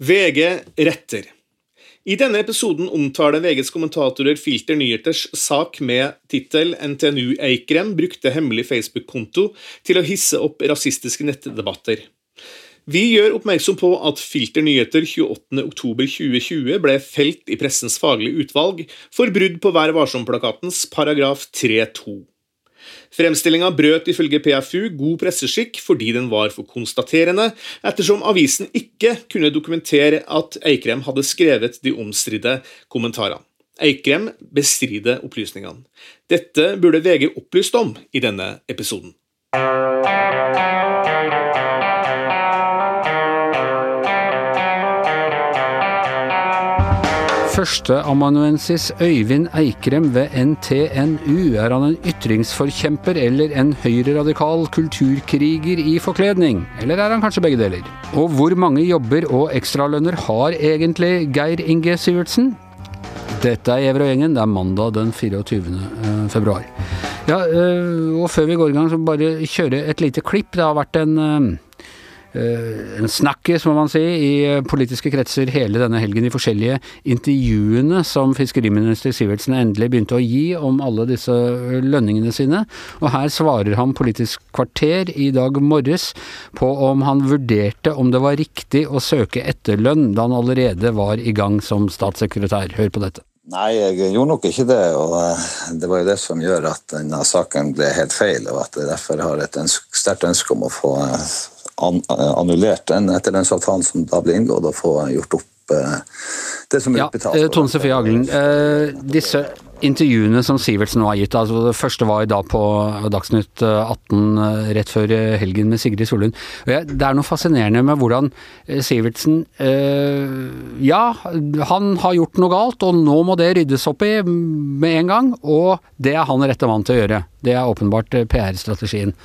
VG retter. I denne episoden omtaler VGs kommentatorer Filter Nyheters sak med tittel 'NTNU Eikrem brukte hemmelig Facebook-konto til å hisse opp rasistiske nettdebatter'. Vi gjør oppmerksom på at Filter Nyheter 28.10.2020 ble felt i Pressens faglige utvalg for brudd på Vær varsom-plakatens paragraf 3.2. Fremstillinga brøt ifølge PFU god presseskikk fordi den var for konstaterende, ettersom avisen ikke kunne dokumentere at Eikrem hadde skrevet de omstridte kommentarene. Eikrem bestrider opplysningene. Dette burde VG opplyst om i denne episoden. Førsteamanuensis Øyvind Eikrem ved NTNU. Er han en ytringsforkjemper eller en høyreradikal kulturkriger i forkledning? Eller er han kanskje begge deler? Og hvor mange jobber og ekstralønner har egentlig Geir Inge Sivertsen? Dette er Gjever og gjengen. Det er mandag den 24. eh, februar. Ja, eh, og før vi går i gang, så bare kjøre et lite klipp. Det har vært en Eh, en snakkis, må man si, i eh, politiske kretser hele denne helgen i forskjellige intervjuene som fiskeriminister Sivertsen endelig begynte å gi om alle disse eh, lønningene sine. Og her svarer han Politisk kvarter i dag morges på om han vurderte om det var riktig å søke etterlønn da han allerede var i gang som statssekretær. Hør på dette. Nei, jeg gjorde nok ikke det. og Det var jo det som gjør at denne saken ble helt feil, og at jeg derfor har et sterkt ønske om å få annullert den etterlønnsavtalen som da ble inngått, og få gjort opp eh, det som er utbetalt. Ja, Tone Sofie Aglen, eh, disse intervjuene som Sivertsen nå har gitt, altså det første var i dag på Dagsnytt 18 eh, rett før helgen med Sigrid Sollund. Det er noe fascinerende med hvordan Sivertsen Ja, han har gjort noe galt, og nå må det ryddes opp i med en gang. Og det er han rette mann til å gjøre. Det er åpenbart PR-strategien.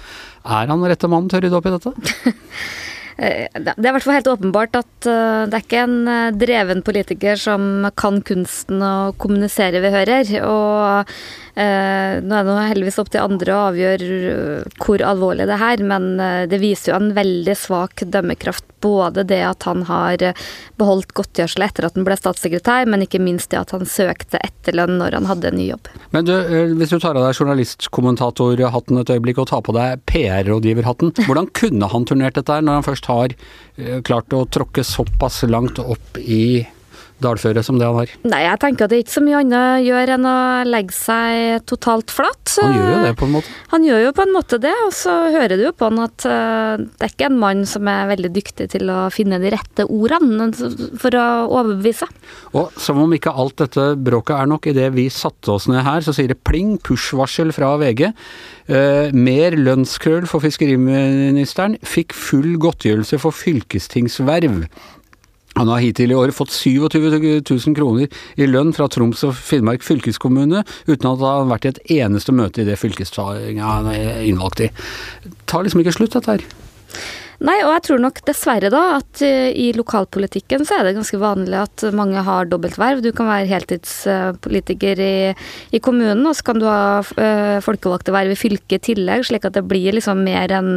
Er han rette mann til å rydde opp i dette? Eh, det er i hvert fall helt åpenbart at eh, det er ikke en eh, dreven politiker som kan kunsten å kommunisere vi hører. Og nå er det heldigvis opp til andre å avgjøre hvor alvorlig det er her, men det viser jo en veldig svak dømmekraft. Både det at han har beholdt godtgjørsel etter at han ble statssekretær, men ikke minst det at han søkte etterlønn når han hadde en ny jobb. Men du, hvis du tar av deg journalistkommentatorhatten et øyeblikk og tar på deg PR-rådgiverhatten, hvordan kunne han turnert dette her, når han først har klart å tråkke såpass langt opp i dalføre som det han har? Nei, jeg tenker at det er ikke så mye annet gjør enn å legge seg totalt flatt. Han gjør jo det på en måte? Han gjør jo på en måte det, og så hører du jo på han at uh, det er ikke en mann som er veldig dyktig til å finne de rette ordene for å overbevise. Og som om ikke alt dette bråket er nok, idet vi satte oss ned her, så sier det pling, push-varsel fra VG. Uh, mer lønnskrøll for fiskeriministeren. Fikk full godtgjørelse for fylkestingsverv. Han har hittil i år fått 27 000 kroner i lønn fra Troms og Finnmark fylkeskommune, uten at han har vært i et eneste møte i det fylkestinget han er innvalgt i. Det tar liksom ikke slutt, dette her. Nei, og jeg tror nok dessverre da at eh, i lokalpolitikken så er det ganske vanlig at mange har dobbeltverv. Du kan være heltidspolitiker i, i kommunen, og så kan du ha uh, folkevalgte verv i fylket i tillegg, slik at det blir liksom mer enn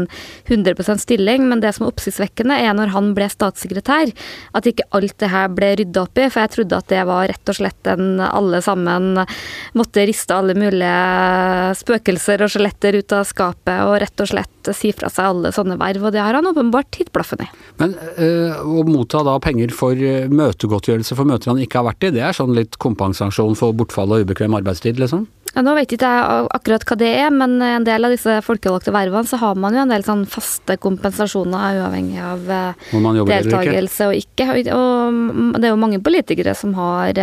100% stilling. Men det som er oppsiktsvekkende, er når han ble statssekretær, at ikke alt det her ble rydda opp i. For jeg trodde at det var rett og slett en alle sammen måtte riste alle mulige spøkelser og skjeletter ut av skapet og rett og slett si fra seg alle sånne verv. Og det har han åpenbart gitt blaffen i. Men øh, å motta da penger for eh, møtegodtgjørelse for møter han ikke har vært i, det er sånn litt kompensasjon for bortfall og ubekvem arbeidstid, liksom? Ja, nå vet ikke jeg akkurat hva det er, men en del av disse folkevalgte vervene så har man jo en del sånn faste kompensasjoner uavhengig av deltakelse og ikke. Og det er jo mange politikere som har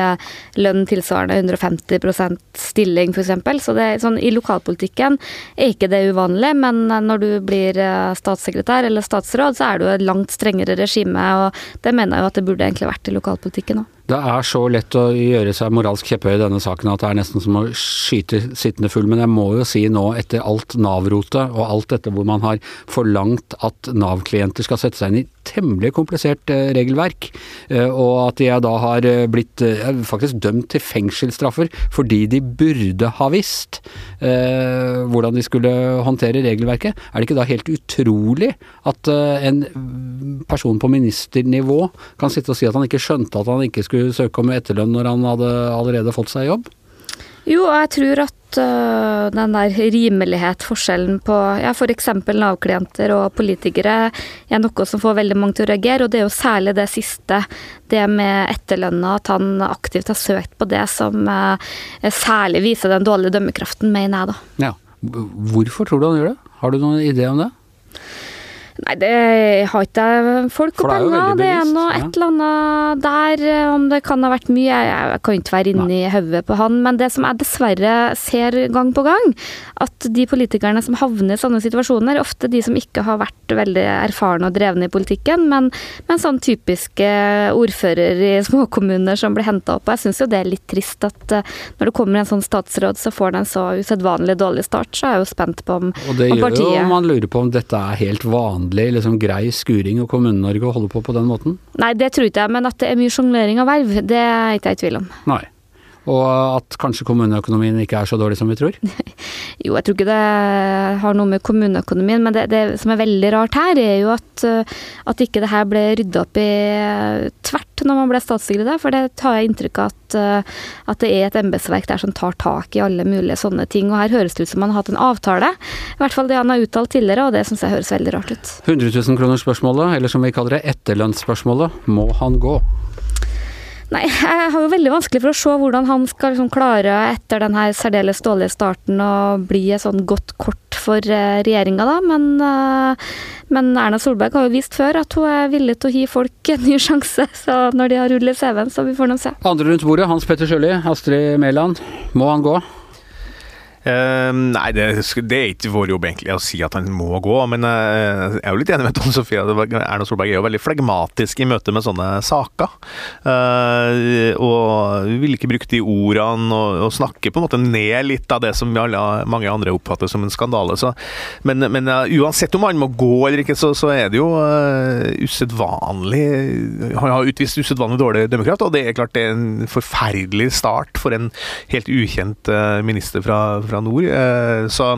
lønn tilsvarende 150% stilling f.eks. Så det, sånn, i lokalpolitikken er ikke det uvanlig, men når du blir statssekretær eller statsråd, så er det jo et langt strengere regime, og det mener jeg jo at det burde egentlig vært i lokalpolitikken òg. Det er så lett å gjøre seg moralsk kjepphøy i denne saken at det er nesten som å skyte sittende fugl. Men jeg må jo si nå, etter alt Nav-rotet og alt dette hvor man har forlangt at Nav-klienter skal sette seg inn i temmelig komplisert eh, regelverk, eh, og at de da har eh, blitt faktisk dømt til fengselsstraffer fordi de burde ha visst hvordan de skulle håndtere regelverket. Er det ikke da helt utrolig at en person på ministernivå kan sitte og si at han ikke skjønte at han ikke skulle søke om etterlønn når han hadde allerede fått seg jobb? Jo, jeg tror at uh, den der rimelighet, forskjellen på ja, f.eks. Nav-klienter og politikere, er noe som får veldig mange til å reagere. Og det er jo særlig det siste, det med etterlønna, at han aktivt har søkt på det, som uh, særlig viser den dårlige dømmekraften, mener jeg, da. Ja. Hvorfor tror du han gjør det? Har du noen idé om det? Nei, det har ikke jeg folk og det er penger. Det er nå et eller annet der, eh, om det kan ha vært mye. Jeg, jeg kan ikke være inne i hodet på han. Men det som jeg dessverre ser gang på gang, at de politikerne som havner i sånne situasjoner, er ofte de som ikke har vært veldig erfarne og drevne i politikken, men, men sånn typiske ordfører i småkommuner som blir henta opp. Og jeg syns jo det er litt trist at eh, når det kommer en sånn statsråd, så får den en så usedvanlig dårlig start. Så er jeg jo spent på om, Og det om gjør jo partiet man lurer på om dette er helt vanlig, liksom grei skuring og Kommune-Norge å holde på på den måten? Nei, det tror ikke jeg, men at det er mye sjonglering av verv, det er ikke jeg i tvil om. Nei. Og at kanskje kommuneøkonomien ikke er så dårlig som vi tror? Jo, jeg tror ikke det har noe med kommuneøkonomien, men det, det som er veldig rart her, er jo at, uh, at ikke det her ble rydda opp i uh, tvert når man ble statssekretær, for det tar jeg inntrykk av at, uh, at det er et embetsverk der som tar tak i alle mulige sånne ting. Og her høres det ut som man har hatt en avtale, i hvert fall det han har uttalt tidligere, og det syns jeg høres veldig rart ut. 100 000 kroner spørsmålet, eller som vi kaller det, etterlønnsspørsmålet. Må han gå? Nei, jeg har jo veldig vanskelig for å se hvordan han skal liksom klare etter den her særdeles dårlige starten å bli et sånn godt kort for uh, regjeringa, da. Men, eh, men Erna Solberg har jo vist før at hun er villig til å gi folk en ny sjanse. Så når de har rullet CV-en, så vi får nå se. Andre rundt bordet, Hans Petter Sjøli, Astrid Mæland. Må han gå? Eh, nei, det, det er ikke vår jobb egentlig å si at han må gå, men uh, jeg er jo litt enig med Tom Sofie. Erna Solberg er jo veldig flegmatisk i møte med sånne saker. Uh, og vil ikke bruke de ordene og, og snakke på en måte ned litt av det som alle, mange andre oppfatter som en skandale. Så, men men uansett om han må gå eller ikke, så, så er det jo usedvanlig Han har utvist usedvanlig dårlig dømmekraft, og det er klart det er en forferdelig start for en helt ukjent minister fra, fra nord. eh, så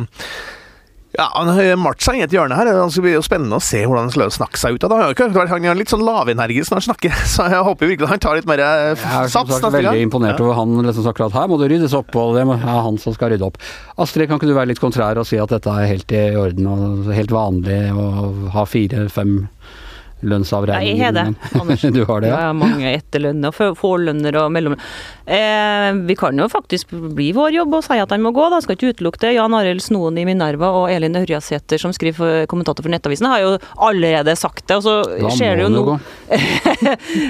ja, Han har malt seg i et hjørne her. Det skal bli jo spennende å se hvordan han skal snakke seg ut av det. Han er litt sånn lavenergisk når han snakker, så jeg håper virkelig han tar litt mer sats. Jeg er sagt veldig imponert over han liksom sagt akkurat her må det ryddes opp, og det er han som skal rydde opp. Astrid, kan ikke du være litt kontrær og si at dette er helt i orden og helt vanlig å ha fire-fem lønnsavregninger? Nei, jeg har det, Anders. du har det, Ja, ja? mange etterlønner, og forlønner og mellomlønn. Eh, vi kan jo faktisk bli vår jobb og si at han må gå, da. Skal ikke utelukke det. Jan Arild Snoen i Minerva og Elin Ørjasæter, som skriver for, kommentator for Nettavisen, har jo allerede sagt det. Og så skjer det jo nå.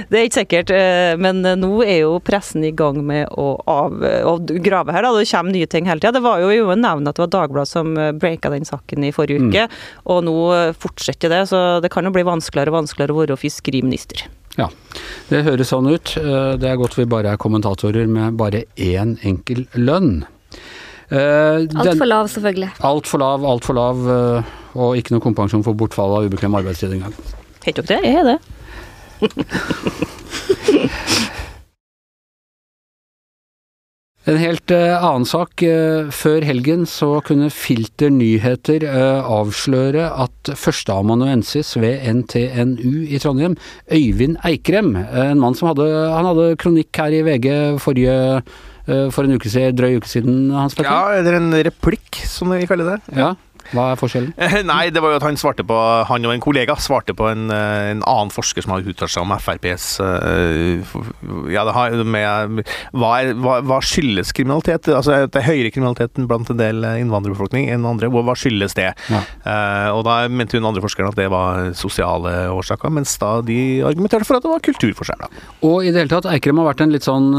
Det er ikke sikkert, eh, men nå er jo pressen i gang med å, av, å grave her. Da. Det kommer nye ting hele tida. Det var jo jo nevnt at det var Dagbladet som eh, breaka den saken i forrige Mm. uke, og nå eh, fortsetter det. Så det kan jo bli vanskeligere og vanskeligere å være fiskeriminister. Ja, det høres sånn ut. Eh, Det er godt vi bare er kommentatorer med bare én enkel lønn. Uh, den- Altfor lav, selvfølgelig. Altfor lav, altfor lav, uh, og ikke noe kompensasjon for bortfall av ubekvem arbeidstid engang. Heter dere det? Jeg er det. En helt eh, annen sak. eh, før helgen så kunne Filter Nyheter eh, avsløre at førsteamanuensis ved NTNU i Trondheim, Øyvind Eikrem, en mann som hadde, han hadde kronikk her i VG forrige, for en uke siden, drøy uke siden, Hans Petter? Ja, eller en replikk, som vi kaller det. Ja. Hva er forskjellen? Nei, det var jo at han svarte på Han og en kollega svarte på en, eh, en annen forsker som hadde uttalt seg om FrPs eh, Ja, det har med hva, er, hva, hva skyldes kriminalitet? Altså, det er høyere kriminaliteten blant en del innvandrerbefolkning enn andre. Hva, skyldes det? Ja. Eh, og da mente hun andre forskeren at det var sosiale årsaker, mens da de argumenterte for at det var kulturforskjeller. Og i det hele tatt, Eikrem har vært en litt sånn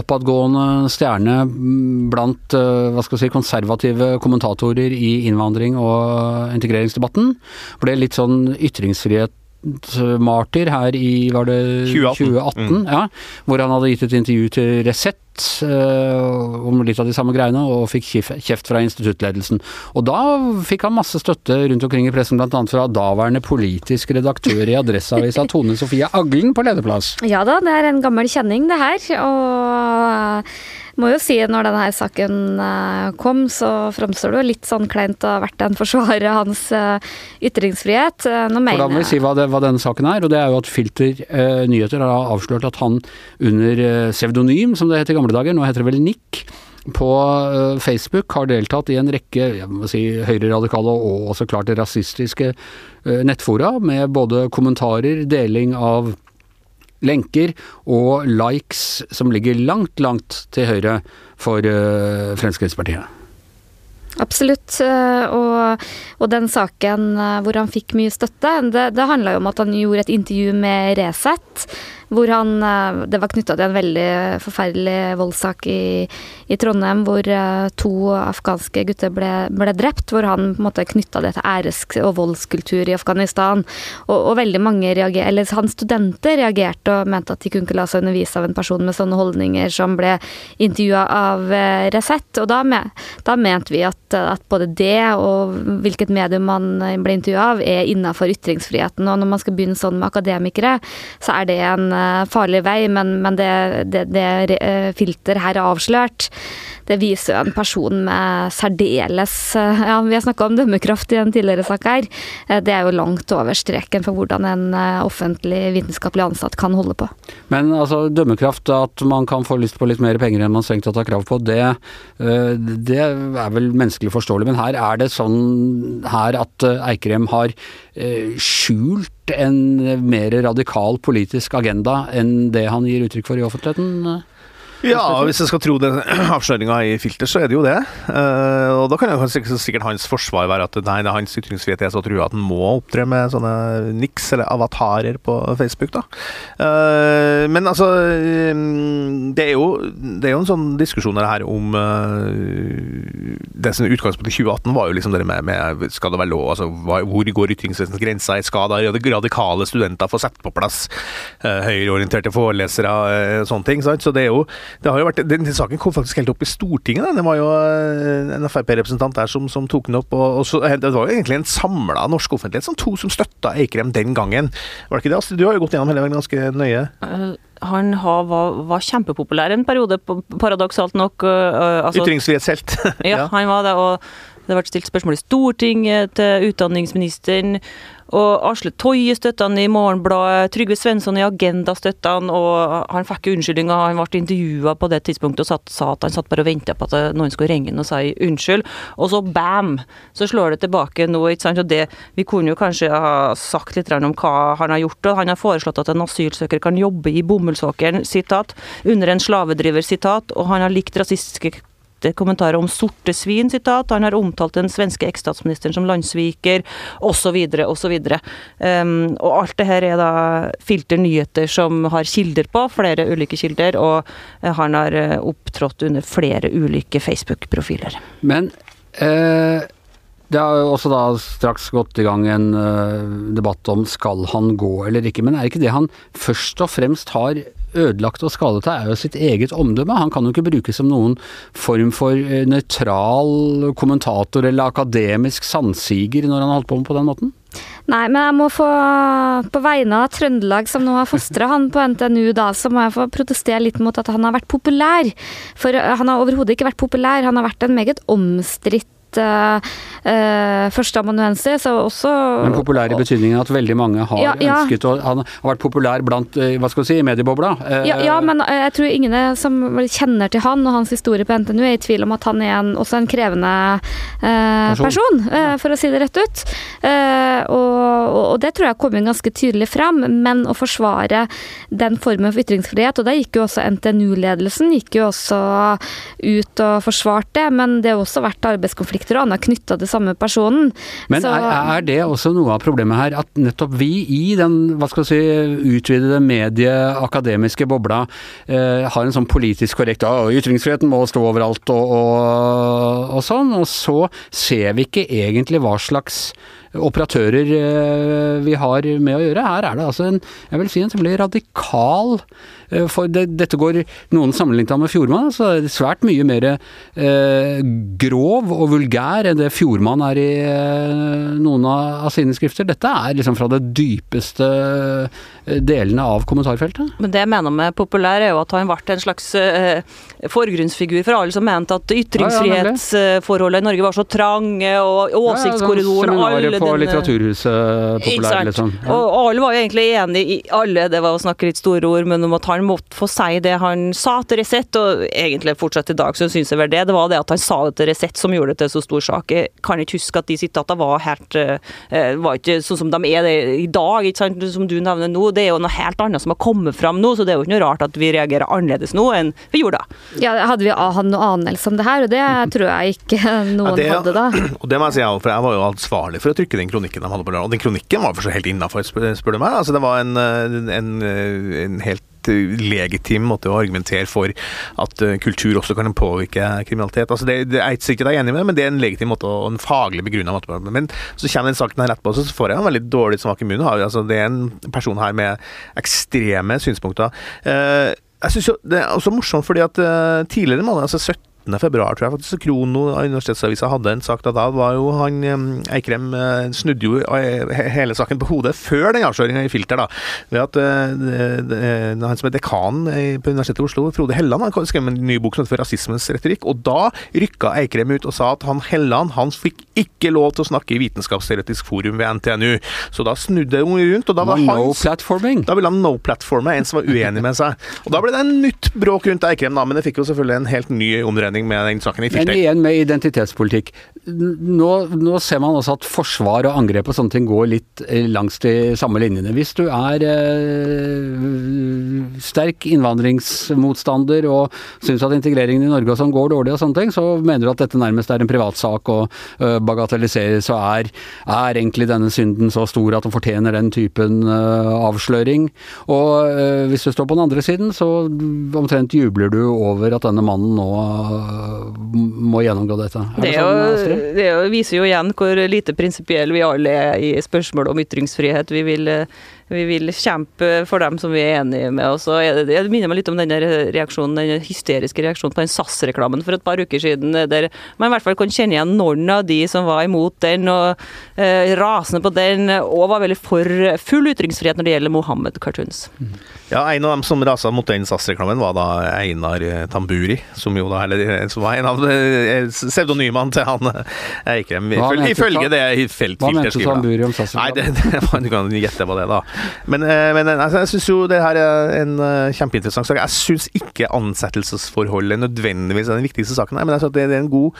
oppadgående stjerne mm, blant hva skal vi si, konservative kommentatorer i innvandring- og integreringsdebatten. Ble litt sånn ytringsfrihet studentmartyr her i var det 2018. 2018 ja, hvor han hadde gitt et intervju til Resett eh, om litt av de samme greiene, og fikk kjeft fra instituttledelsen. Og da fikk han masse støtte rundt omkring i pressen, bl.a. fra daværende politisk redaktør i Adresseavisa Tone Sofie Aglen på lederplass. Ja da, det er en gammel kjenning det her. Og må jo si når denne her saken eh, kom, så framstår det jo litt sånn kleint å ha vært en forsvarer av hans eh, ytringsfrihet. Nå mener For da må vi si hva, det, hva denne saken er, og det er jo at Filter eh, Nyheter har avslørt at han under eh, pseudonym, som det het i gamle dager, nå heter det vel Nick, på eh, Facebook har deltatt i en rekke jeg må si, høyreradikale og også klart rasistiske eh, nettfora, med både kommentarer, deling av lenker og likes som ligger langt, langt til høyre for eh, Fremskrittspartiet. Absolutt. eh, Og, og den saken eh, hvor han fikk mye støtte, det, det handla jo om at han gjorde et intervju med Resett. Hvor han eh, Det var knytta til en veldig forferdelig voldssak i, i Trondheim hvor eh, to afghanske gutter ble, ble drept. Hvor han på en måte knytta det til æres- og voldskultur i Afghanistan. Og, og veldig mange reager, eller hans studenter reagerte og mente at de kunne ikke la seg undervise av en person med sånne holdninger som ble intervjua av eh, Resett. Og da, med, da mente vi at, at både det og hvilket medium man ble intervjua av, er innafor ytringsfriheten. Og når man skal begynne sånn med akademikere, så er det en farlig vei, men, men det, det, det eh, filter her er avslørt. Det viser jo en person med særdeles eh, Ja, vi har snakka om dømmekraft i en tidligere sak her. Eh, Det er jo langt over streken for hvordan en eh, offentlig vitenskapelig ansatt kan holde på. Men altså, dømmekraft, at man kan få lyst på litt mer penger enn man strengt tatt har krav på, det, det er vel menneskelig forståelig. Men her er det sånn her at Eikrem har skjult en mer radikal politisk agenda enn det han gir uttrykk for i offentligheten? Ja, hvis jeg skal tro den avsløringa i Filter, så er det jo det. Eh, og da kan jo sikkert, hans forsvar være at nei, det er hans ytringsfrihet er så trua at han må opptre med sånne niks eller avatarer på Facebook, da. Eh, men altså eh, Det er jo, det er jo en sånn diskusjon her om eh, Det som utgangspunktet i 2018 var jo liksom det med, med Skal det være lov altså, Hvor går ytringsfrihetens grenser? Skal da radikale studenter få sette på plass høyreorienterte forelesere, og sånne ting? Sant? Så det er jo vært, den, den saken kom faktisk helt opp i Stortinget. Da. Det var jo eh, en Frp-representant der som, som tok den opp. Og, og så, eh, det var jo egentlig en samla norsk offentlighet, som to som støtta Eikrem den gangen. Var det ikke det? Astrid? Du har jo gått gjennom hele veien ganske nøye. Eh, Han har, var, var kjempepopulær en periode, paradoksalt nok. altså- Ytringsfrihetshelt. Ja, han var det, og det har vært stilt spørsmål i Stortinget til utdanningsministeren. Og Asle Toje støtta han i Morgenbladet, Trygve Svensson i Agenda støtta han, og han fikk jo unnskyldninger. Han ble intervjua på det tidspunktet og satt, sa at han satt bare og venta på at noen skulle ringe han og si unnskyld. Og så bam, så slår det tilbake nå, ikke sant. Og det, vi kunne jo kanskje ha sagt litt om hva han har gjort. og Han har foreslått at en asylsøker kan jobbe i bomullsåkeren, sitat, under en slavedriver, sitat, og han har likt rasistiske kommentarer om sorte svin, sitat. Han har omtalt den svenske eksstatsministeren som landssviker, osv., osv. Um, og alt det her er da Filter Nyheter som har kilder på, flere ulike kilder, og eh, han har eh, opptrådt under flere ulike Facebook-profiler. Men eh, det har jo også da straks gått i gang en eh, debatt om skal han gå eller ikke. Men er ikke det han først og fremst har ødelagt og skadet er jo sitt eget omdømme. Han kan jo ikke brukes som noen form for eh, nøytral kommentator eller akademisk sannsiger når han har holdt på med på den måten. Nei, men jeg må få, på vegne av Trøndelag, som nå har fostra han på NTNU, da, så må jeg få protestere litt mot at han har vært populær. For eh, han har overhodet ikke vært populær, han har vært en meget omstridt uh, uh, førsteamanuensis, og også Men populær i betydningen at veldig mange har Ja, ja. ønsket Han har vært populær blant, eh, hva skal vi si, mediebobla. Eh, ja, ja, men eh, jeg tror ingen som kjenner til han og hans historie på NTNU, er i tvil om at han er en, også en krevende uh, Person. eh, for å si det rett ut. Eh, og, og det tror jeg kommer ganske tydelig frem. men å forsvare den formen for ytringsfrihet, og der gikk jo også NTNU-ledelsen gikk jo også ut og forsvarte det, men det har også vært arbeidskonflikter og annet knytta til samme personen. Men Så- er, er det også noe av problemet her, at nettopp vi i den hva skal vi si, utvidede medieakademiske bobla eh, har en sånn politisk korrekt ja, ytringsfriheten må stå overalt og, og, og sånn, og så ser vi ikke egentlig hva slags operatører eh, vi har med å gjøre. Her er det altså en, jeg vil si en temmelig radikal for det, dette går noen sammenlignet med Fjordmann, så er det svært mye mer eh, grov og vulgær enn det Fjordmann er i eh, noen av, av, sine skrifter. Dette er liksom fra det dypeste eh, delene av kommentarfeltet. Men det jeg mener med populær, er jo at han ble en slags eh, forgrunnsfigur for alle som mente at ytringsfrihetsforholdet i Norge var så trange, og åsiktskorridoren ja, ja, Seminaret på denne... Litteraturhuset populær, liksom. Ja. Og alle var jo egentlig enig i alle, det var å snakke litt store ord, men om at han måtte få si det han sa til Resett, og egentlig fortsatt i dag så syns jeg vel det, det var det at han sa det til Resett som gjorde det til så stor sak. Jeg kan ikke huske at de sitatene var helt eh, var ikke sånn som de er det i dag, ikke sant, som du nevner nå. Det er jo noe helt annet som har kommet fram nå, så det er jo ikke noe rart at vi reagerer annerledes nå enn vi gjorde da. Ja, hadde vi hatt noe anelse om det her, og det tror jeg ikke noen ja, det, hadde da. Og det må jeg si, for jeg var jo ansvarlig for å trykke den kronikken de hadde på lørdag, og den kronikken var for så helt innafor, spør, spør du meg. Altså, det var en, en, en helt legitim måte å argumentere for at kultur også kan påvirke kriminalitet. Altså det, det er ikke sikkert jeg er enig med, men det er en legitim måte og en faglig begrunna måte. Men så kommer den saken her etterpå, så får jeg en veldig dårlig smak i munnen. Altså det er en person her med ekstreme synspunkter. Eh, jeg synes jo Det er også morsomt fordi at tidligere måned, altså 17 februar, tror jeg faktisk Krono av Universitetsavisa hadde en sak da. Da var jo han Eikrem eh, snudde jo eh, hele saken på hodet før den avsløringa i Filter, da. Ved at uh, han som er dekan på Universitetet i Oslo, Frode Helland, han skrev en ny bok som heter 'Rasismens retorikk'. Og da rykka Eikrem ut og sa at han Helland han fikk ikke lov til å snakke i Vitenskapsteoretisk forum ved NTNU. Så da snudde hun rundt, og da var no platforming. Da ville han no-platforme en som var uenig med seg. Og da ble det en nytt bråk rundt Eikrem, da, men det fikk jo selvfølgelig en helt ny omdreining med den saken i Men igjen med identitetspolitikk. Nå, nå, ser man også at forsvar og angrep og sånne ting går litt eh, langs de samme linjene. Hvis du er eh, sterk innvandringsmotstander og syns at integreringen i Norge og sånn går dårlig og sånne ting, så mener du at dette nærmest er en privatsak og uh, bagatelliseres og er, er egentlig denne synden så stor at den fortjener den typen uh, avsløring. Og hvis du står på den andre siden, så omtrent jubler du over at denne mannen nå må gjennomgå dette. Er det, det, sånn, jo, det viser jo igjen hvor lite prinsipielle vi alle er i spørsmålet om ytringsfrihet. Vi vil vi vil kjempe for dem som vi er enige med. Og så er det, det minner meg litt om den reaksjonen, den hysteriske reaksjonen på den SAS-reklamen for et par uker siden, der man i hvert fall kan kjenne igjen noen av de som var imot den og eh, rasende på den, og var veldig for full ytringsfrihet når det gjelder Mohammed-cartoons. Ja, en av dem som rasa mot den SAS-reklamen, var da Einar Tamburi, som jo da eller, som var en av eh, pseudonymene til han Eikrem, ifølge det feltfilterskrivet. Hva mente Tamburi om SAS-reklamen? Nei, det, det, du kan gjette på det da. Men, eh, men eh, altså, jeg syns jo det her er en eh, kjempeinteressant sak. Jeg syns ikke ansettelsesforholdet nødvendigvis er den viktigste saken, her, men jeg synes det er en god,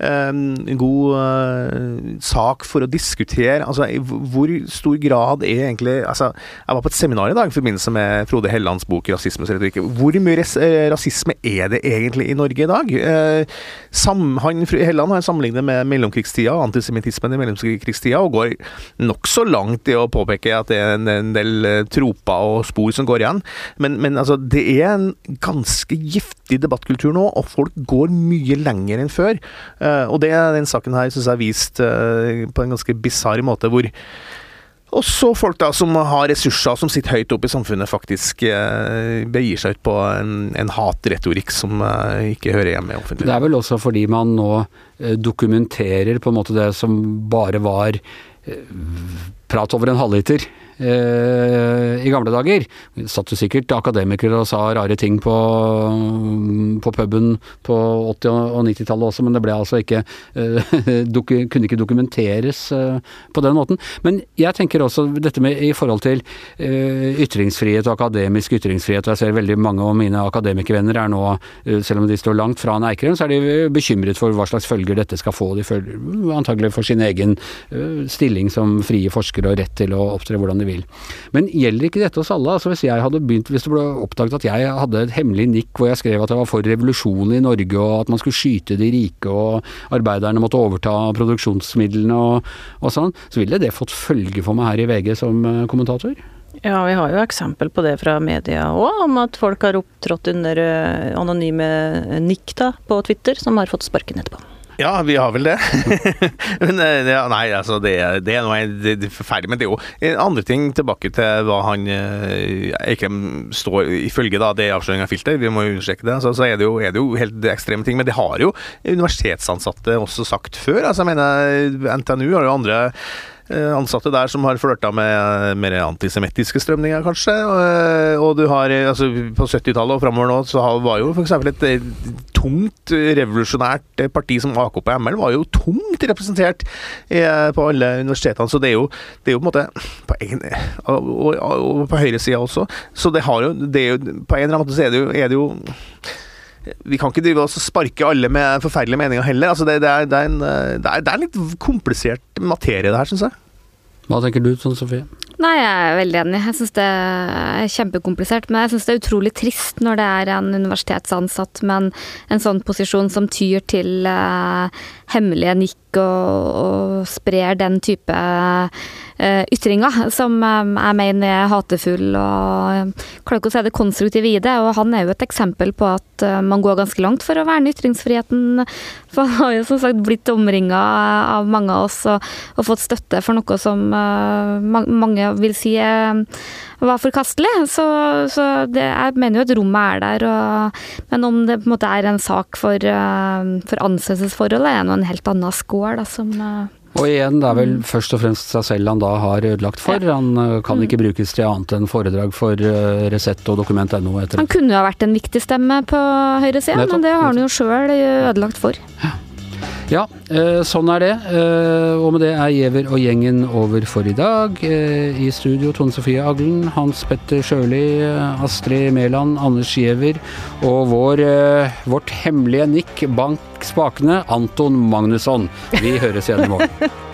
en god sak for å diskutere. Altså, i hvor stor grad er egentlig altså, Jeg var på et seminar i dag i forbindelse med Frode Hellands bok 'Rasismes retorikk'. Hvor mye rasisme er det egentlig i Norge i dag? Sam, han, Helland har sammenlignet med mellomkrigstida, antisemittismen i mellomkrigstida, og går nokså langt i å påpeke at det er en, en del eh, troper og spor som går igjen. Men, men altså, det er en ganske giftig debattkultur nå, og folk går mye lenger enn før. Uh, og det den saken her syns jeg vist uh, på en ganske bisarr måte, hvor også folk da som har ressurser, som sitter høyt oppe i samfunnet, faktisk eh, begir seg ut på en, en hatretorikk som eh, ikke hører hjemme i offentligheten. Det er vel også fordi man nå eh, dokumenterer på en måte det som bare var prat over en halvliter eh, i gamle dager. Det satt jo sikkert akademikere og sa rare ting på, på puben på 80- og 90-tallet også, men det ble altså ikke eh, kunne ikke dokumenteres eh, på den måten. Men jeg tenker også dette med i forhold til eh, ytringsfrihet og akademisk ytringsfrihet, og jeg ser veldig mange av mine akademikervenner er nå, eh, selv om de står langt fra en Eikrem, så er de bekymret for hva slags følger dette skal få. De følger antagelig for sin egen eh, stilling som frie forskere og rett til å opptre hvordan de vil. Men gjelder ikke dette hos alle? Altså Hvis jeg hadde begynt, hvis det ble oppdaget at jeg hadde et hemmelig nikk hvor jeg skrev at jeg var for revolusjon i Norge, og at man skulle skyte de rike, og arbeiderne måtte overta produksjonsmidlene og, og sånn, så ville det fått følge for meg her i VG som eh, kommentator? Ja, vi har jo eksempel på det fra media òg, om at folk har opptrådt under eh, anonyme nikk på Twitter, som har fått sparken etterpå. Ja, vi har vel det. men eh, ja, Nei, altså, det, det er noe det er forferdelig. Men det er eh, andre ting tilbake til hva han eh, Eikrem står Ifølge da, det avsløringa av filter, vi må jo understreke det, så, så er, det jo, er det jo helt ekstreme ting. Men det har jo universitetsansatte også sagt før. altså jeg mener NTNU har jo andre Eh, ansatte der som har flørta med eh, mer antisemittiske strømninger, kanskje. Eh, og du har altså På 70-tallet og framover nå så var jo f.eks. et tungt revolusjonært parti som AKP-ML var jo tungt representert på alle universitetene. Så det er jo, det er jo på en måte på en, og, og, og på høyresida også. Så det har jo, det er jo På en eller annen måte så er det jo, er det jo vi kan ikke drive oss og sparke alle med forferdelige meninger heller. Altså det, det, er, det, er en, det, er, det er en litt komplisert materie, det her, syns jeg. Hva tenker du, sånn Sofie? Nei, jeg er veldig enig. Jeg syns det er kjempekomplisert. Men jeg syns det er utrolig trist når det er en universitetsansatt med en, en sånn posisjon som tyr til uh, hemmelige nikk og, og, sprer den type uh, ytringer som um, mener er hatefull og klarer ikke å se det konstruktive i det. Og han er jo et eksempel på at uh, man går ganske langt for å verne ytringsfriheten. For han har jo som sagt blitt omringa av mange av oss og, og, fått støtte for noe som mange vil si var forkastelig. Så, så det, jeg mener jo at rommet er der. Og, men om det på en måte er en sak for, for ansettelsesforholdet, er nå en helt annen skål. Da, som eh, og igjen, det er vel først og fremst seg selv han da har ødelagt for. Han kan ikke brukes til annet enn foredrag for Resett og Dokument.no. Han kunne jo ha vært en viktig stemme på høyresida, men det har han jo sjøl ødelagt for. Ja. Ja, eh, sånn er det. Eh, og med det er Giæver og gjengen over for i dag. Eh, I studio Tone Sofie Aglen, Hans Petter Sjøli, Astrid Mæland, Anders Giæver og vår, vårt hemmelige nikk bank spakene, Anton Magnusson. Vi høres igjen i morgen.